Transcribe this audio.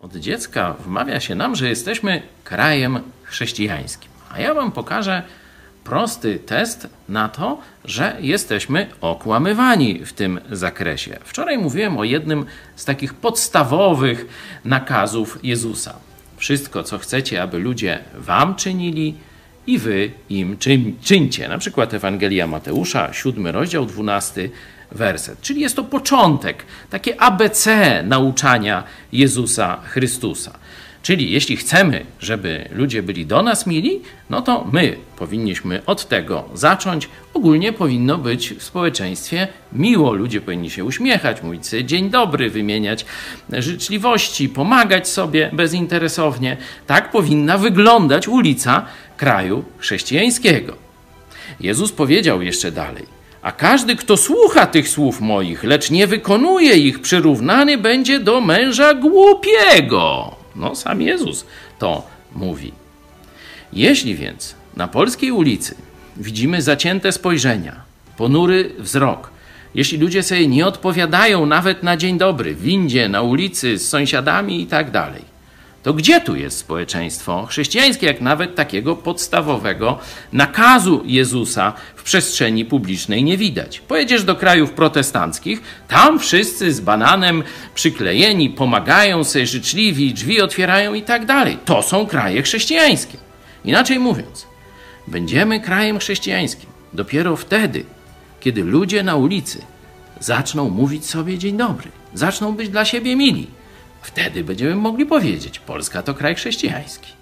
Od dziecka wmawia się nam, że jesteśmy krajem chrześcijańskim. A ja Wam pokażę prosty test na to, że jesteśmy okłamywani w tym zakresie. Wczoraj mówiłem o jednym z takich podstawowych nakazów Jezusa. Wszystko, co chcecie, aby ludzie Wam czynili, i wy im czyn, czyńcie. Na przykład Ewangelia Mateusza, 7 rozdział, 12 werset. Czyli jest to początek, takie ABC nauczania Jezusa Chrystusa. Czyli jeśli chcemy, żeby ludzie byli do nas mili, no to my powinniśmy od tego zacząć. Ogólnie powinno być w społeczeństwie miło. Ludzie powinni się uśmiechać, mówić sobie dzień dobry, wymieniać życzliwości, pomagać sobie bezinteresownie. Tak powinna wyglądać ulica kraju chrześcijańskiego. Jezus powiedział jeszcze dalej: A każdy, kto słucha tych słów moich, lecz nie wykonuje ich, przyrównany będzie do męża głupiego. No, sam Jezus to mówi. Jeśli więc na polskiej ulicy widzimy zacięte spojrzenia, ponury wzrok, jeśli ludzie sobie nie odpowiadają nawet na dzień dobry, w windzie, na ulicy, z sąsiadami i tak dalej, to gdzie tu jest społeczeństwo chrześcijańskie, jak nawet takiego podstawowego nakazu Jezusa w przestrzeni publicznej nie widać? Pojedziesz do krajów protestanckich, tam wszyscy z bananem przyklejeni, pomagają sobie życzliwi, drzwi otwierają i tak dalej. To są kraje chrześcijańskie. Inaczej mówiąc, będziemy krajem chrześcijańskim dopiero wtedy, kiedy ludzie na ulicy zaczną mówić sobie dzień dobry, zaczną być dla siebie mili Wtedy będziemy mogli powiedzieć: Polska to kraj chrześcijański.